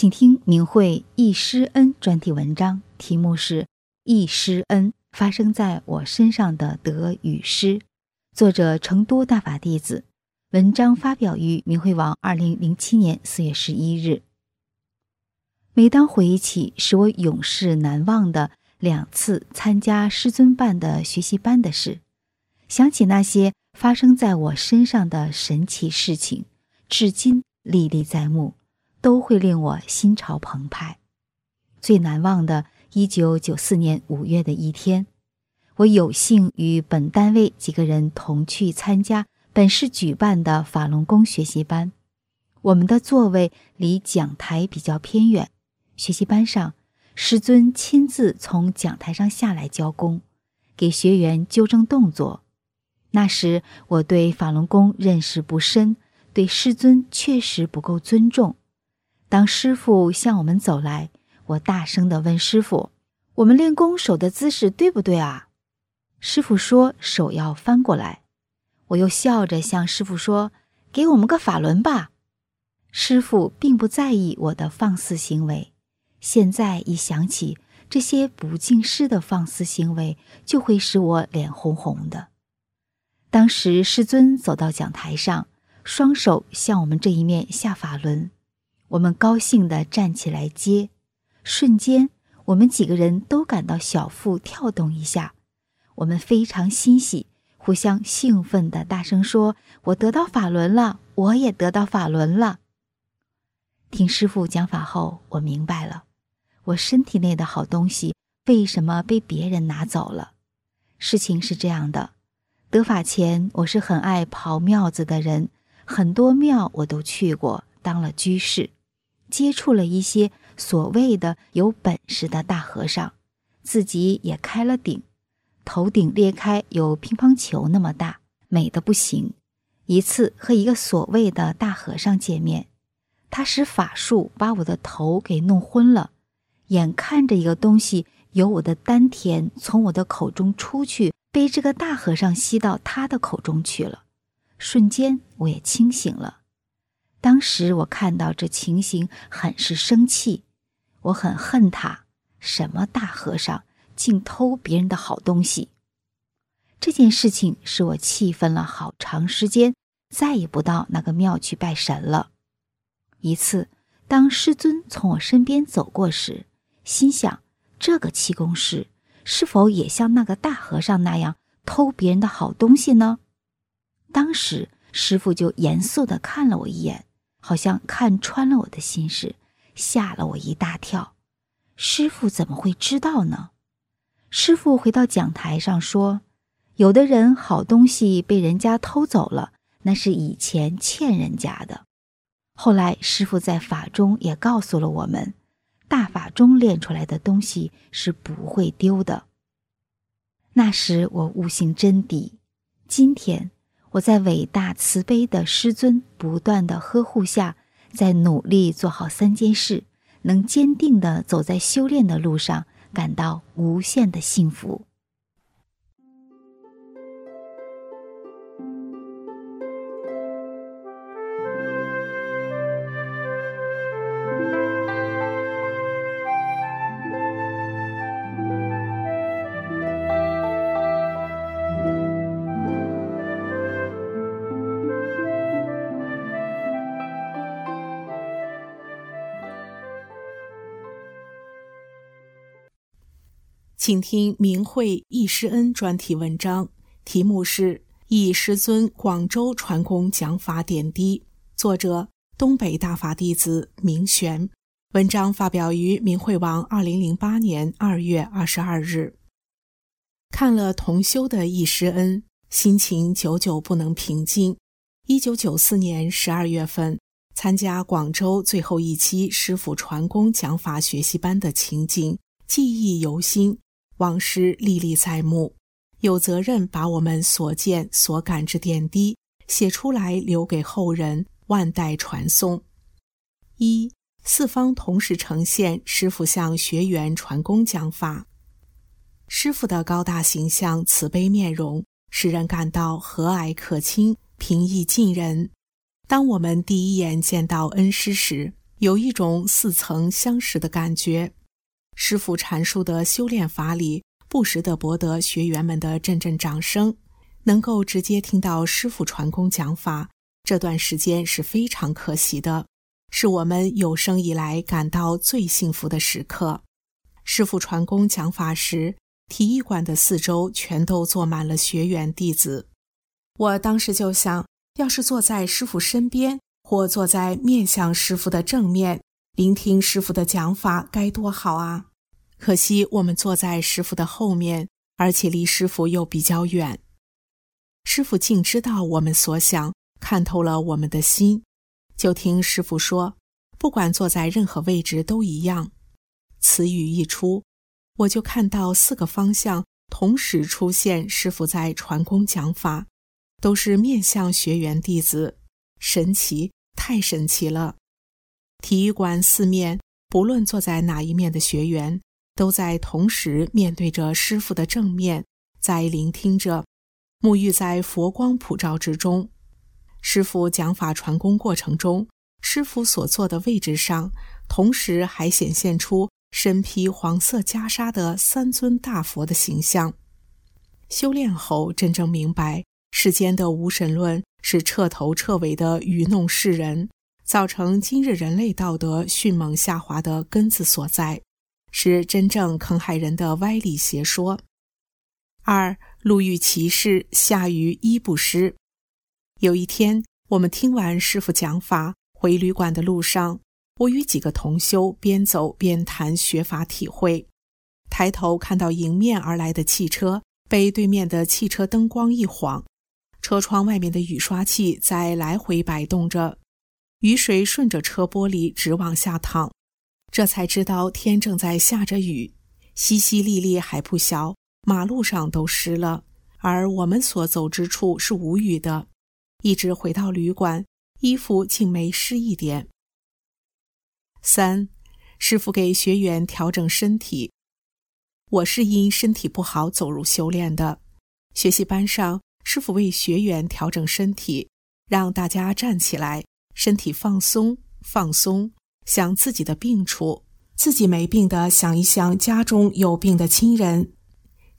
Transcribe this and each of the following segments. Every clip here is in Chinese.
请听明慧忆师恩专题文章，题目是《忆师恩发生在我身上的得与失》，作者成都大法弟子。文章发表于明慧网，二零零七年四月十一日。每当回忆起使我永世难忘的两次参加师尊办的学习班的事，想起那些发生在我身上的神奇事情，至今历历在目。都会令我心潮澎湃。最难忘的，一九九四年五月的一天，我有幸与本单位几个人同去参加本市举办的法轮功学习班。我们的座位离讲台比较偏远。学习班上，师尊亲自从讲台上下来教功，给学员纠正动作。那时我对法轮功认识不深，对师尊确实不够尊重。当师傅向我们走来，我大声地问师傅：“我们练功手的姿势对不对啊？”师傅说：“手要翻过来。”我又笑着向师傅说：“给我们个法轮吧。”师傅并不在意我的放肆行为。现在一想起这些不敬师的放肆行为，就会使我脸红红的。当时师尊走到讲台上，双手向我们这一面下法轮。我们高兴地站起来接，瞬间，我们几个人都感到小腹跳动一下，我们非常欣喜，互相兴奋地大声说：“我得到法轮了，我也得到法轮了。”听师傅讲法后，我明白了，我身体内的好东西为什么被别人拿走了。事情是这样的，得法前，我是很爱跑庙子的人，很多庙我都去过，当了居士。接触了一些所谓的有本事的大和尚，自己也开了顶，头顶裂开有乒乓球那么大，美的不行。一次和一个所谓的大和尚见面，他使法术把我的头给弄昏了，眼看着一个东西由我的丹田从我的口中出去，被这个大和尚吸到他的口中去了，瞬间我也清醒了。当时我看到这情形，很是生气，我很恨他。什么大和尚竟偷别人的好东西？这件事情使我气愤了好长时间，再也不到那个庙去拜神了。一次，当师尊从我身边走过时，心想：这个气功师是否也像那个大和尚那样偷别人的好东西呢？当时师傅就严肃地看了我一眼。好像看穿了我的心事，吓了我一大跳。师傅怎么会知道呢？师傅回到讲台上说：“有的人好东西被人家偷走了，那是以前欠人家的。后来师傅在法中也告诉了我们，大法中练出来的东西是不会丢的。那时我悟性真低，今天。”我在伟大慈悲的师尊不断的呵护下，在努力做好三件事，能坚定的走在修炼的路上，感到无限的幸福。请听明慧易师恩专题文章，题目是《易师尊广州传功讲法点滴》，作者东北大法弟子明玄。文章发表于明慧网，二零零八年二月二十二日。看了同修的易师恩，心情久久不能平静。一九九四年十二月份，参加广州最后一期师傅传功讲法学习班的情景，记忆犹新，往事历历在目。有责任把我们所见所感之点滴写出来，留给后人，万代传颂。一四方同时呈现师傅向学员传功讲法，师傅的高大形象、慈悲面容，使人感到和蔼可亲。平易近人。当我们第一眼见到恩师时，有一种似曾相识的感觉。师傅阐述的修炼法理，不时地博得学员们的阵阵掌声。能够直接听到师傅传功讲法，这段时间是非常可喜的，是我们有生以来感到最幸福的时刻。师傅传功讲法时，体育馆的四周全都坐满了学员弟子。我当时就想，要是坐在师傅身边，或坐在面向师傅的正面，聆听师傅的讲法，该多好啊！可惜我们坐在师傅的后面，而且离师傅又比较远。师傅竟知道我们所想，看透了我们的心。就听师傅说，不管坐在任何位置都一样。此语一出，我就看到四个方向同时出现师傅在传功讲法。都是面向学员弟子，神奇，太神奇了！体育馆四面，不论坐在哪一面的学员，都在同时面对着师傅的正面，在聆听着，沐浴在佛光普照之中。师傅讲法传功过程中，师傅所坐的位置上，同时还显现出身披黄色袈裟的三尊大佛的形象。修炼后，真正明白。世间的无神论是彻头彻尾的愚弄世人，造成今日人类道德迅猛下滑的根子所在，是真正坑害人的歪理邪说。二路遇奇事，下雨衣不湿。有一天，我们听完师傅讲法，回旅馆的路上，我与几个同修边走边谈学法体会，抬头看到迎面而来的汽车被对面的汽车灯光一晃。车窗外面的雨刷器在来回摆动着，雨水顺着车玻璃直往下淌。这才知道天正在下着雨，淅淅沥沥还不小，马路上都湿了。而我们所走之处是无雨的，一直回到旅馆，衣服竟没湿一点。三，师傅给学员调整身体。我是因身体不好走入修炼的，学习班上。师傅为学员调整身体，让大家站起来，身体放松，放松，想自己的病处，自己没病的想一想家中有病的亲人，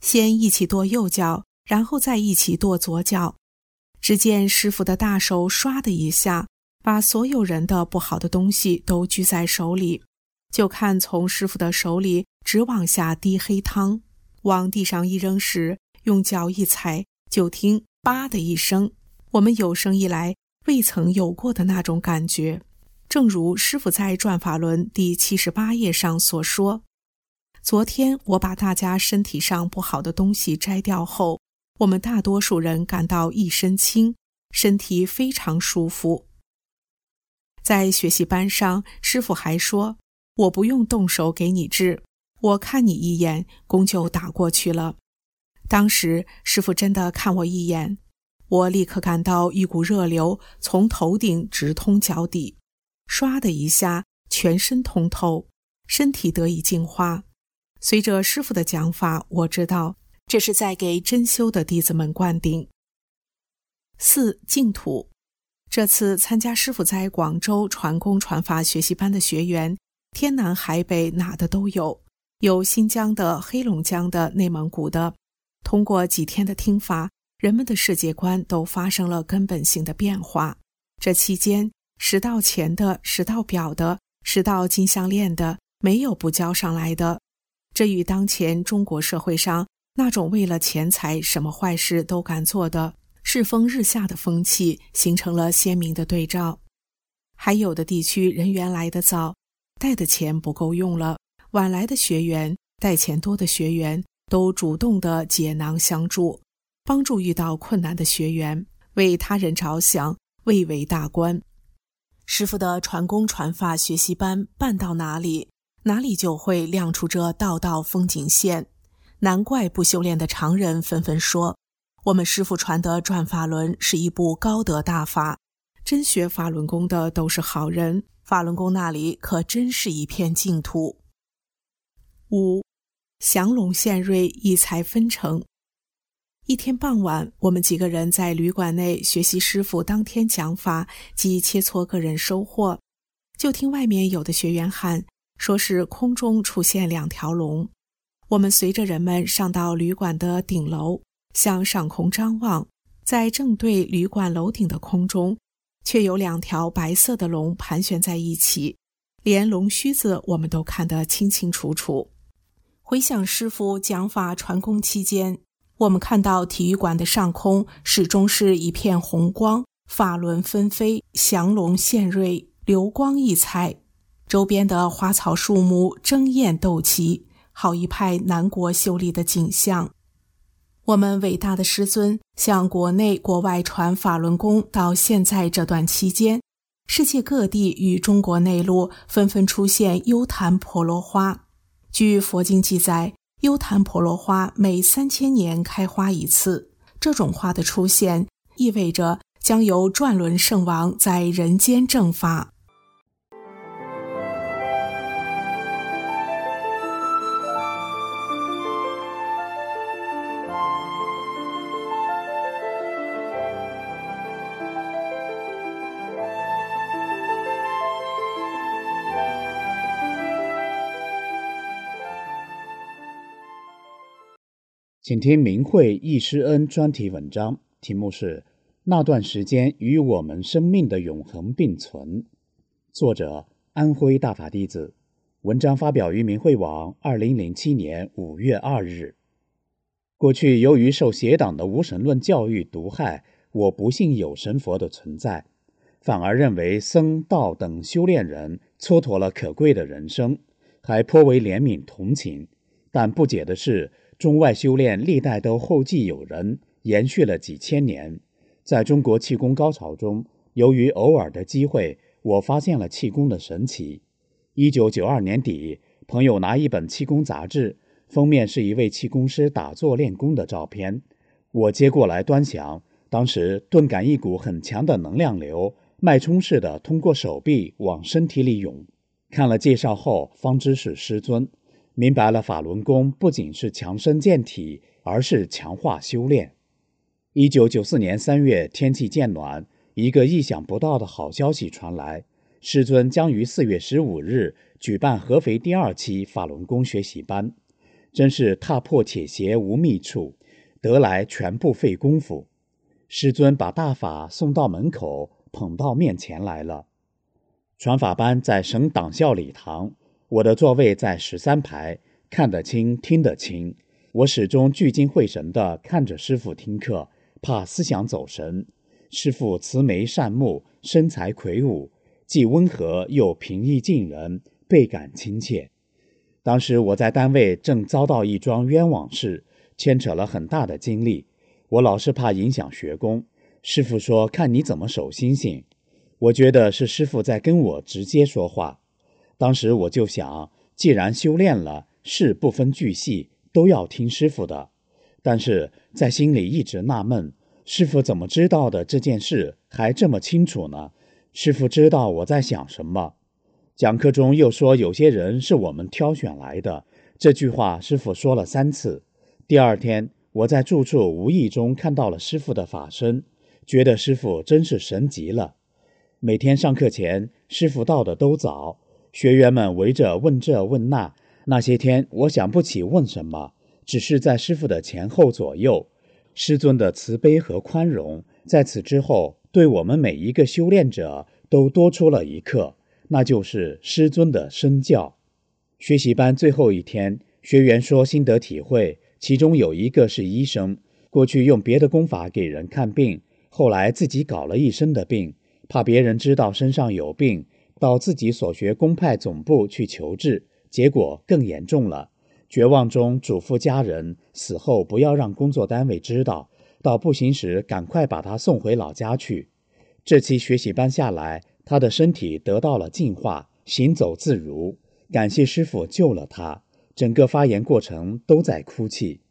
先一起跺右脚，然后再一起跺左脚。只见师傅的大手唰的一下，把所有人的不好的东西都举在手里，就看从师傅的手里直往下滴黑汤，往地上一扔时，用脚一踩。就听“吧”的一声，我们有生以来未曾有过的那种感觉。正如师傅在《转法轮》第七十八页上所说：“昨天我把大家身体上不好的东西摘掉后，我们大多数人感到一身轻，身体非常舒服。”在学习班上，师傅还说：“我不用动手给你治，我看你一眼，功就打过去了。”当时师傅真的看我一眼，我立刻感到一股热流从头顶直通脚底，唰的一下，全身通透，身体得以净化。随着师傅的讲法，我知道这是在给真修的弟子们灌顶。四净土，这次参加师傅在广州传功传法学习班的学员，天南海北哪的都有，有新疆的、黑龙江的、内蒙古的。通过几天的听法，人们的世界观都发生了根本性的变化。这期间，拾到钱的、拾到表的、拾到金项链的，没有不交上来的。这与当前中国社会上那种为了钱财什么坏事都敢做的世风日下的风气形成了鲜明的对照。还有的地区人员来得早，带的钱不够用了，晚来的学员带钱多的学员。都主动的解囊相助，帮助遇到困难的学员，为他人着想，蔚为大观。师傅的传功传法学习班办到哪里，哪里就会亮出这道道风景线。难怪不修炼的常人纷纷说，我们师傅传的转法轮是一部高德大法。真学法轮功的都是好人，法轮功那里可真是一片净土。五，降龙献瑞，一财分成。一天傍晚，我们几个人在旅馆内学习师傅当天讲法及切磋个人收获，就听外面有的学员喊，说是空中出现两条龙。我们随着人们上到旅馆的顶楼，向上空张望，在正对旅馆楼顶的空中。却有两条白色的龙盘旋在一起，连龙须子我们都看得清清楚楚。回想师傅讲法传功期间，我们看到体育馆的上空始终是一片红光，法轮纷飞，祥龙现瑞，流光溢彩，周边的花草树木争艳斗奇，好一派南国秀丽的景象。我们伟大的师尊向国内国外传法轮功，到现在这段期间，世界各地与中国内陆纷纷出现优昙婆罗花。据佛经记载，优昙婆罗花每三千年开花一次。这种花的出现，意味着将由转轮圣王在人间正法。请听明慧易师恩专题文章，题目是《那段时间与我们生命的永恒并存》，作者安徽大法弟子。文章发表于明慧网，二零零七年五月二日。过去由于受邪党的无神论教育毒害，我不信有神佛的存在，反而认为僧道等修炼人蹉跎了可贵的人生，还颇为怜悯同情。但不解的是。中外修炼历代都后继有人，延续了几千年。在中国气功高潮中，由于偶尔的机会，我发现了气功的神奇。一九九二年底，朋友拿一本气功杂志，封面是一位气功师打坐练功的照片。我接过来端详，当时顿感一股很强的能量流，脉冲似的通过手臂往身体里涌。看了介绍后，方知是师尊。明白了，法轮功不仅是强身健体，而是强化修炼。一九九四年三月，天气渐暖，一个意想不到的好消息传来：师尊将于四月十五日举办合肥第二期法轮功学习班。真是踏破铁鞋无觅处，得来全不费功夫。师尊把大法送到门口，捧到面前来了。传法班在省党校礼堂。我的座位在十三排，看得清，听得清。我始终聚精会神地看着师傅听课，怕思想走神。师傅慈眉善目，身材魁梧，既温和又平易近人，倍感亲切。当时我在单位正遭到一桩冤枉事，牵扯了很大的精力。我老是怕影响学功。师傅说：“看你怎么守心性。”我觉得是师傅在跟我直接说话。当时我就想，既然修炼了，事不分巨细，都要听师傅的。但是在心里一直纳闷，师傅怎么知道的这件事还这么清楚呢？师傅知道我在想什么。讲课中又说有些人是我们挑选来的，这句话师傅说了三次。第二天我在住处无意中看到了师傅的法身，觉得师傅真是神极了。每天上课前，师傅到的都早。学员们围着问这问那，那些天我想不起问什么，只是在师傅的前后左右，师尊的慈悲和宽容，在此之后，对我们每一个修炼者都多出了一课，那就是师尊的身教。学习班最后一天，学员说心得体会，其中有一个是医生，过去用别的功法给人看病，后来自己搞了一身的病，怕别人知道身上有病。到自己所学公派总部去求治，结果更严重了。绝望中嘱咐家人，死后不要让工作单位知道，到不行时赶快把他送回老家去。这期学习班下来，他的身体得到了净化，行走自如。感谢师傅救了他。整个发言过程都在哭泣。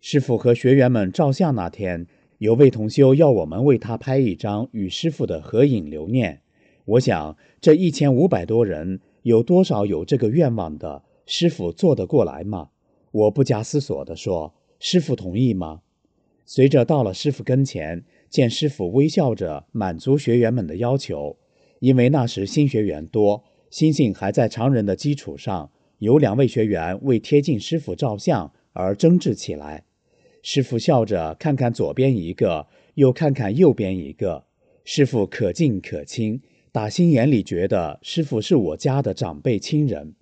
师傅和学员们照相那天，有位同修要我们为他拍一张与师傅的合影留念。我想，这一千五百多人，有多少有这个愿望的？师傅做得过来吗？我不加思索地说：“师傅同意吗？”随着到了师傅跟前，见师傅微笑着满足学员们的要求。因为那时新学员多，心性还在常人的基础上，有两位学员为贴近师傅照相而争执起来。师傅笑着看看左边一个，又看看右边一个。师傅可敬可亲，打心眼里觉得师傅是我家的长辈亲人。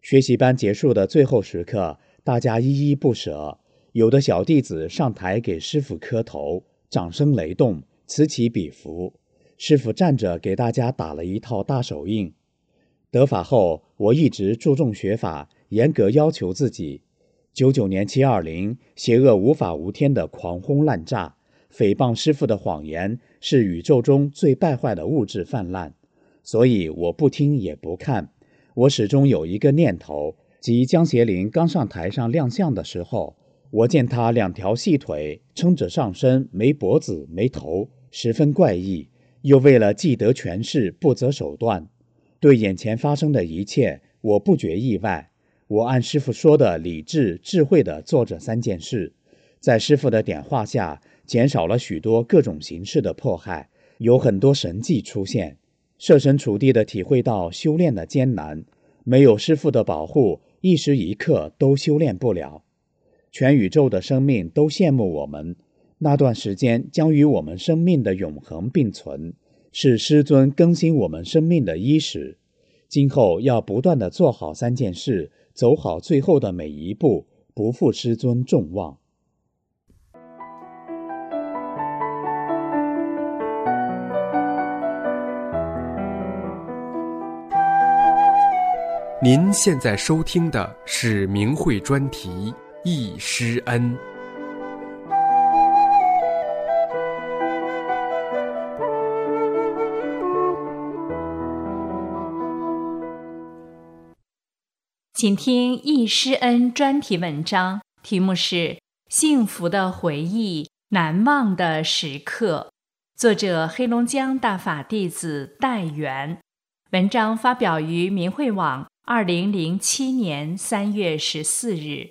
学习班结束的最后时刻，大家依依不舍。有的小弟子上台给师傅磕头，掌声雷动，此起彼伏。师傅站着给大家打了一套大手印。得法后，我一直注重学法，严格要求自己。九九年七二零，邪恶无法无天的狂轰滥炸，诽谤师傅的谎言是宇宙中最败坏的物质泛滥，所以我不听也不看。我始终有一个念头，即江邪林刚上台上亮相的时候，我见他两条细腿撑着上身，没脖子没头，十分怪异，又为了既得权势不择手段。对眼前发生的一切，我不觉意外。我按师傅说的理智、智慧地做着三件事，在师傅的点化下，减少了许多各种形式的迫害，有很多神迹出现，设身处地地体会到修炼的艰难。没有师傅的保护，一时一刻都修炼不了。全宇宙的生命都羡慕我们，那段时间将与我们生命的永恒并存，是师尊更新我们生命的伊始。今后要不断地做好三件事。走好最后的每一步，不负师尊众望。您现在收听的是明慧专题《易师恩》。请听易师恩专题文章，题目是《幸福的回忆，难忘的时刻》，作者黑龙江大法弟子戴元。文章发表于明慧网，二零零七年三月十四日。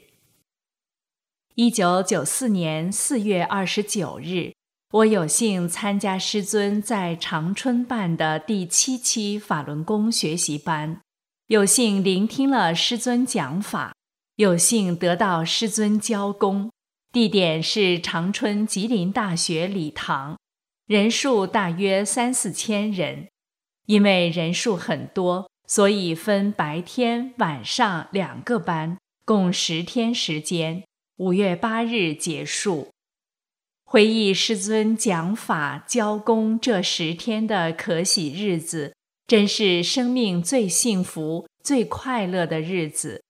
一九九四年四月二十九日，我有幸参加师尊在长春办的第七期法轮功学习班。有幸聆听了师尊讲法，有幸得到师尊教功，地点是长春吉林大学礼堂，人数大约三四千人。因为人数很多，所以分白天、晚上两个班，共十天时间。五月八日结束。回忆师尊讲法教功这十天的可喜日子。真是生命最幸福、最快乐的日子。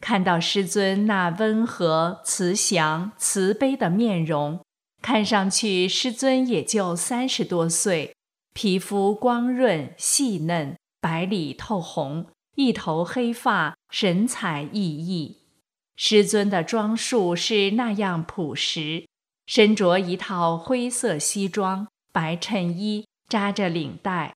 看到师尊那温和、慈祥、慈悲的面容，看上去师尊也就三十多岁，皮肤光润细嫩，白里透红，一头黑发，神采奕奕。师尊的装束是那样朴实，身着一套灰色西装，白衬衣，扎着领带。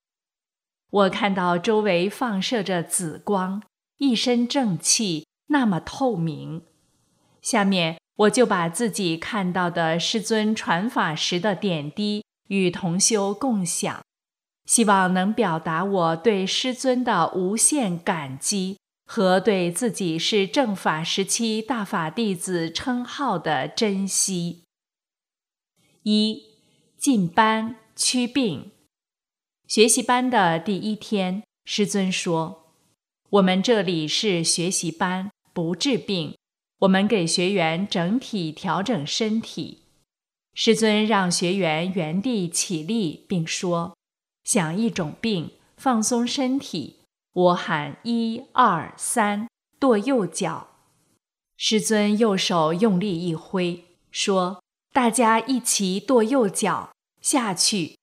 我看到周围放射着紫光，一身正气，那么透明。下面我就把自己看到的师尊传法时的点滴与同修共享，希望能表达我对师尊的无限感激和对自己是正法时期大法弟子称号的珍惜。一进班祛病。学习班的第一天，师尊说：“我们这里是学习班，不治病。我们给学员整体调整身体。”师尊让学员原地起立，并说：“想一种病，放松身体。我喊一二三，跺右脚。师尊右手用力一挥，说：大家一起跺右脚下去。”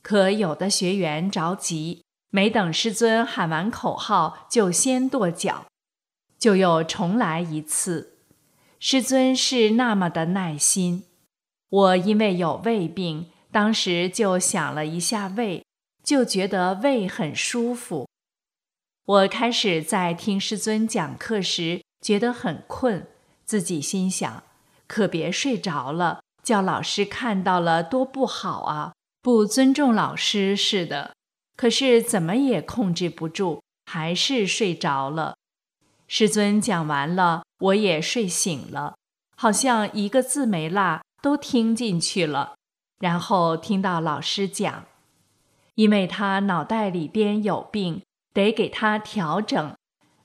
可有的学员着急，没等师尊喊完口号，就先跺脚，就又重来一次。师尊是那么的耐心。我因为有胃病，当时就想了一下胃，就觉得胃很舒服。我开始在听师尊讲课时觉得很困，自己心想：可别睡着了，叫老师看到了多不好啊，不尊重老师似的。可是怎么也控制不住，还是睡着了。师尊讲完了，我也睡醒了，好像一个字没落。都听进去了，然后听到老师讲，因为他脑袋里边有病，得给他调整，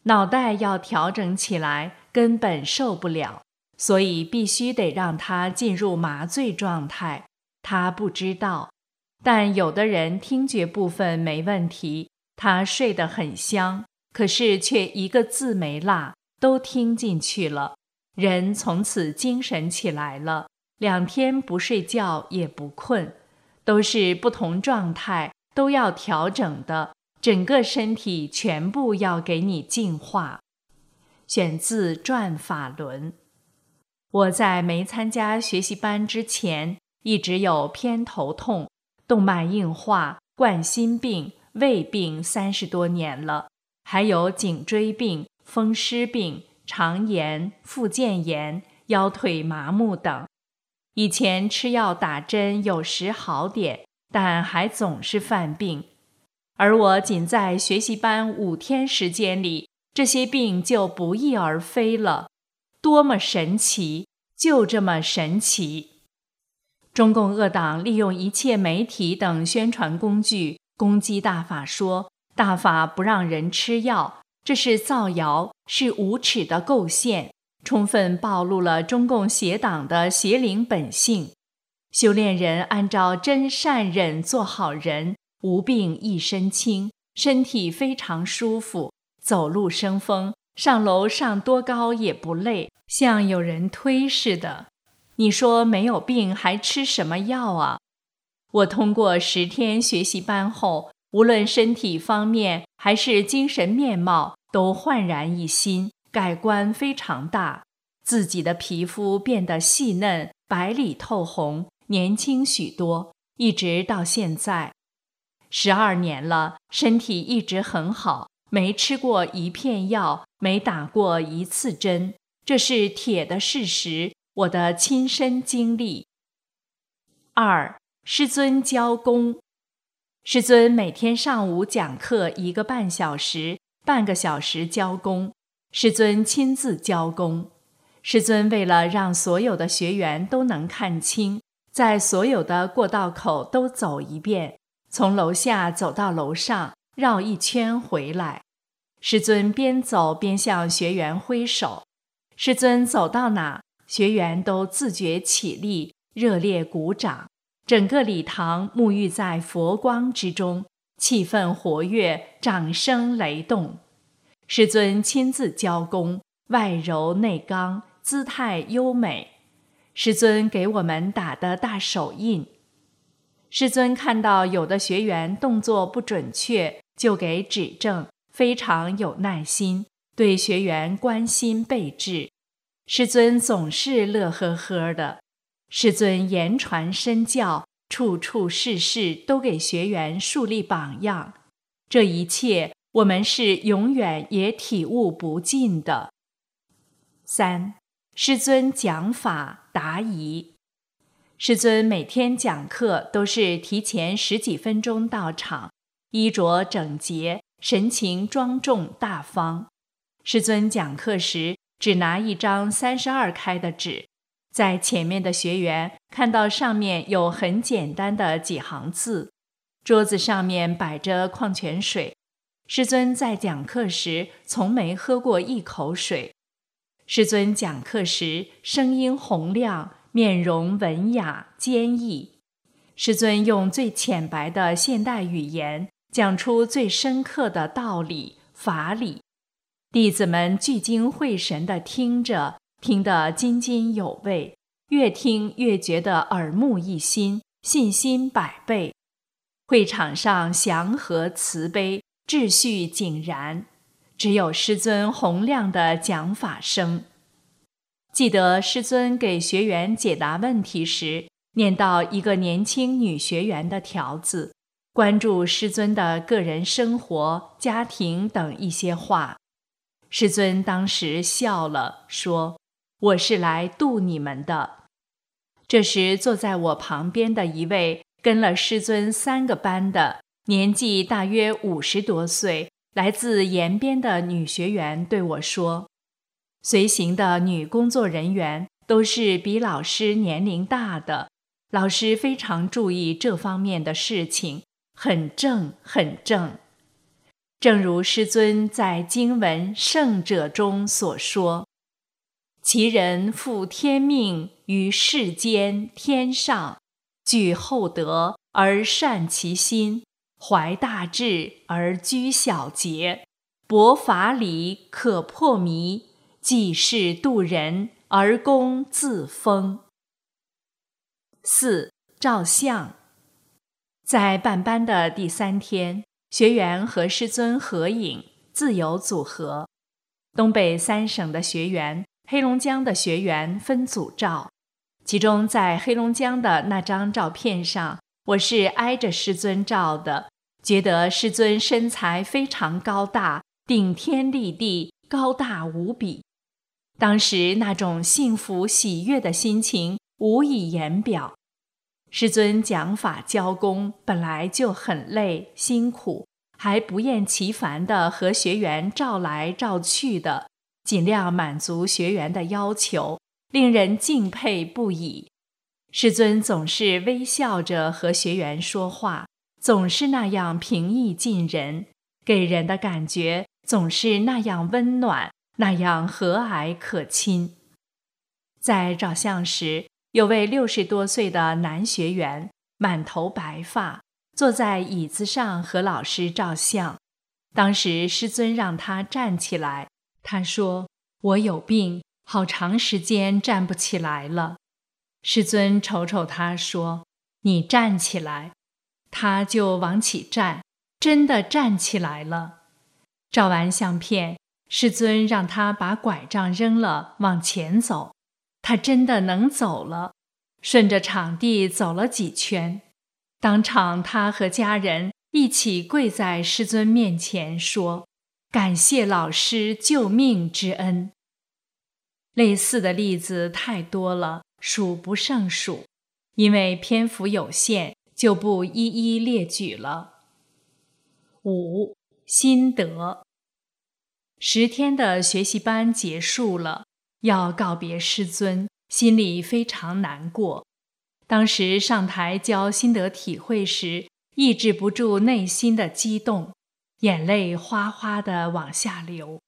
脑袋要调整起来根本受不了，所以必须得让他进入麻醉状态。他不知道，但有的人听觉部分没问题，他睡得很香，可是却一个字没落，都听进去了，人从此精神起来了。两天不睡觉也不困，都是不同状态，都要调整的，整个身体全部要给你净化。选自《转法轮》。我在没参加学习班之前，一直有偏头痛、动脉硬化、冠心病、胃病三十多年了，还有颈椎病、风湿病、肠炎、附件炎、腰腿麻木等。以前吃药打针有时好点，但还总是犯病。而我仅在学习班五天时间里，这些病就不翼而飞了，多么神奇！就这么神奇。中共恶党利用一切媒体等宣传工具攻击大法，说大法不让人吃药，这是造谣，是无耻的构陷。充分暴露了中共邪党的邪灵本性。修炼人按照真善忍做好人，无病一身轻，身体非常舒服，走路生风，上楼上多高也不累，像有人推似的。你说没有病还吃什么药啊？我通过十天学习班后，无论身体方面还是精神面貌，都焕然一新。改观非常大，自己的皮肤变得细嫩、白里透红，年轻许多，一直到现在，十二年了，身体一直很好，没吃过一片药，没打过一次针，这是铁的事实，我的亲身经历。二师尊教功，师尊每天上午讲课一个半小时，半个小时教功。师尊亲自教功，师尊为了让所有的学员都能看清，在所有的过道口都走一遍，从楼下走到楼上，绕一圈回来。师尊边走边向学员挥手，师尊走到哪，学员都自觉起立，热烈鼓掌。整个礼堂沐浴在佛光之中，气氛活跃，掌声雷动。师尊亲自教功，外柔内刚，姿态优美。师尊给我们打的大手印。师尊看到有的学员动作不准确，就给指正，非常有耐心，对学员关心备至。师尊总是乐呵呵的。师尊言传身教，处处事事都给学员树立榜样。这一切。我们是永远也体悟不尽的。三，师尊讲法答疑。师尊每天讲课都是提前十几分钟到场，衣着整洁，神情庄重大方。师尊讲课时只拿一张三十二开的纸，在前面的学员看到上面有很简单的几行字，桌子上面摆着矿泉水。师尊在讲课时从没喝过一口水。师尊讲课时声音洪亮，面容文雅坚毅。师尊用最浅白的现代语言讲出最深刻的道理法理，弟子们聚精会神地听着，听得津津有味，越听越觉得耳目一新，信心百倍。会场上祥和慈悲，秩序井然，只有师尊洪亮的讲法声。记得师尊给学员解答问题时，念到一个年轻女学员的条子，关注师尊的个人生活、家庭等一些话。师尊当时笑了，说：“我是来度你们的。”这时，坐在我旁边的一位跟了师尊三个班的年纪大约五十多岁、来自延边的女学员对我说。随行的女工作人员都是比老师年龄大的，老师非常注意这方面的事情，很正很正。正如师尊在经文《圣者》中所说：“其人负天命于世间天上，具厚德而善其心，怀大志而居小节，博法理可破迷。”济世度人而功自封。四照相，在办班的第三天，学员和师尊合影，自由组合。东北三省的学员、黑龙江的学员分组照。其中在黑龙江的那张照片上，我是挨着师尊照的，觉得师尊身材非常高大，顶天立地，高大无比。当时那种幸福喜悦的心情无以言表。师尊讲法教功本来就很累辛苦，还不厌其烦地和学员照来照去的，尽量满足学员的要求，令人敬佩不已。师尊总是微笑着和学员说话，总是那样平易近人，给人的感觉总是那样温暖。那样和蔼可亲。在照相时，有位六十多岁的男学员，满头白发，坐在椅子上和老师照相。当时师尊让他站起来，他说：“我有病，好长时间站不起来了。”师尊瞅瞅他说：“你站起来。”他就往起站，真的站起来了。照完相片。师尊让他把拐杖扔了，往前走。他真的能走了，顺着场地走了几圈。当场，他和家人一起跪在师尊面前，说：“感谢老师救命之恩。”类似的例子太多了，数不胜数。因为篇幅有限，就不一一列举了。五心得。十天的学习班结束了，要告别师尊，心里非常难过。当时上台教心得体会时，抑制不住内心的激动，眼泪哗哗地往下流。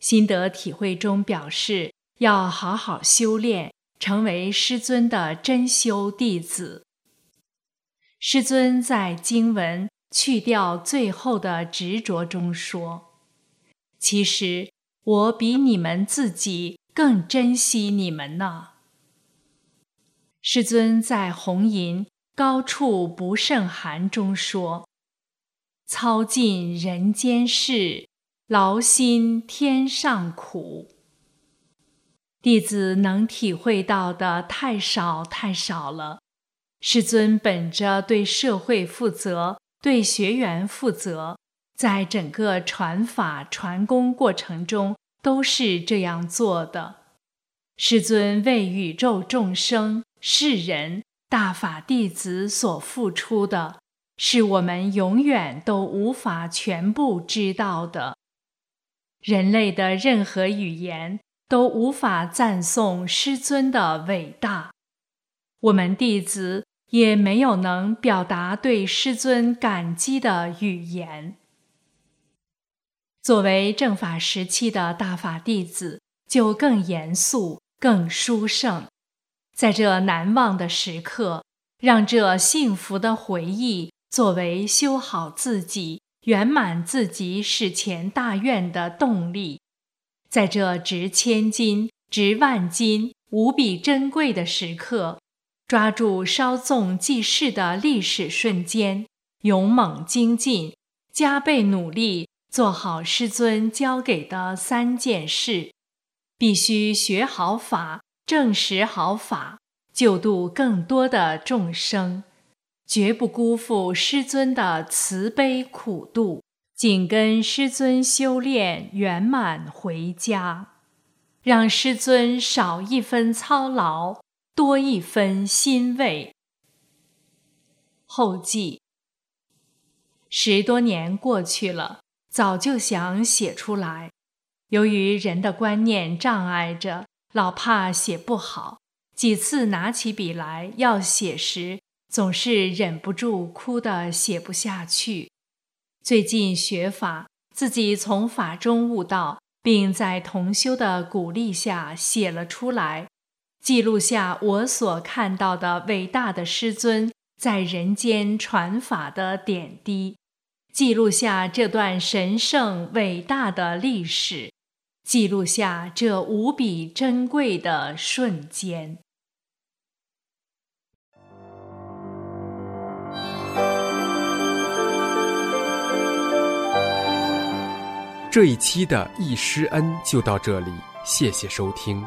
心得体会中表示，要好好修炼，成为师尊的真修弟子。师尊在经文去掉最后的执着中说。其实我比你们自己更珍惜你们呢。师尊在红吟高处不胜寒中说：“操尽人间事，劳心天上苦。”弟子能体会到的太少太少了。师尊本着对社会负责、对学员负责。在整个传法传功过程中，都是这样做的。师尊为宇宙众生、世人、大法弟子所付出的，是我们永远都无法全部知道的。人类的任何语言都无法赞颂师尊的伟大，我们弟子也没有能表达对师尊感激的语言。作为正法时期的大法弟子，就更严肃、更殊胜。在这难忘的时刻，让这幸福的回忆作为修好自己、圆满自己史前大愿的动力。在这值千金、值万金、无比珍贵的时刻，抓住稍纵即逝的历史瞬间，勇猛精进，加倍努力，做好师尊交给的三件事。必须学好法，证实好法，救度更多的众生，绝不辜负师尊的慈悲苦度，紧跟师尊修炼圆满回家，让师尊少一分操劳，多一分欣慰。后记：十多年过去了，早就想写出来。由于人的观念障碍着，老怕写不好。几次拿起笔来要写时，总是忍不住哭得写不下去。最近学法，自己从法中悟道，并在同修的鼓励下写了出来，记录下我所看到的伟大的师尊在人间传法的点滴，记录下这段神圣伟大的历史。记录下这无比珍贵的瞬间。这一期的一师恩就到这里，谢谢收听。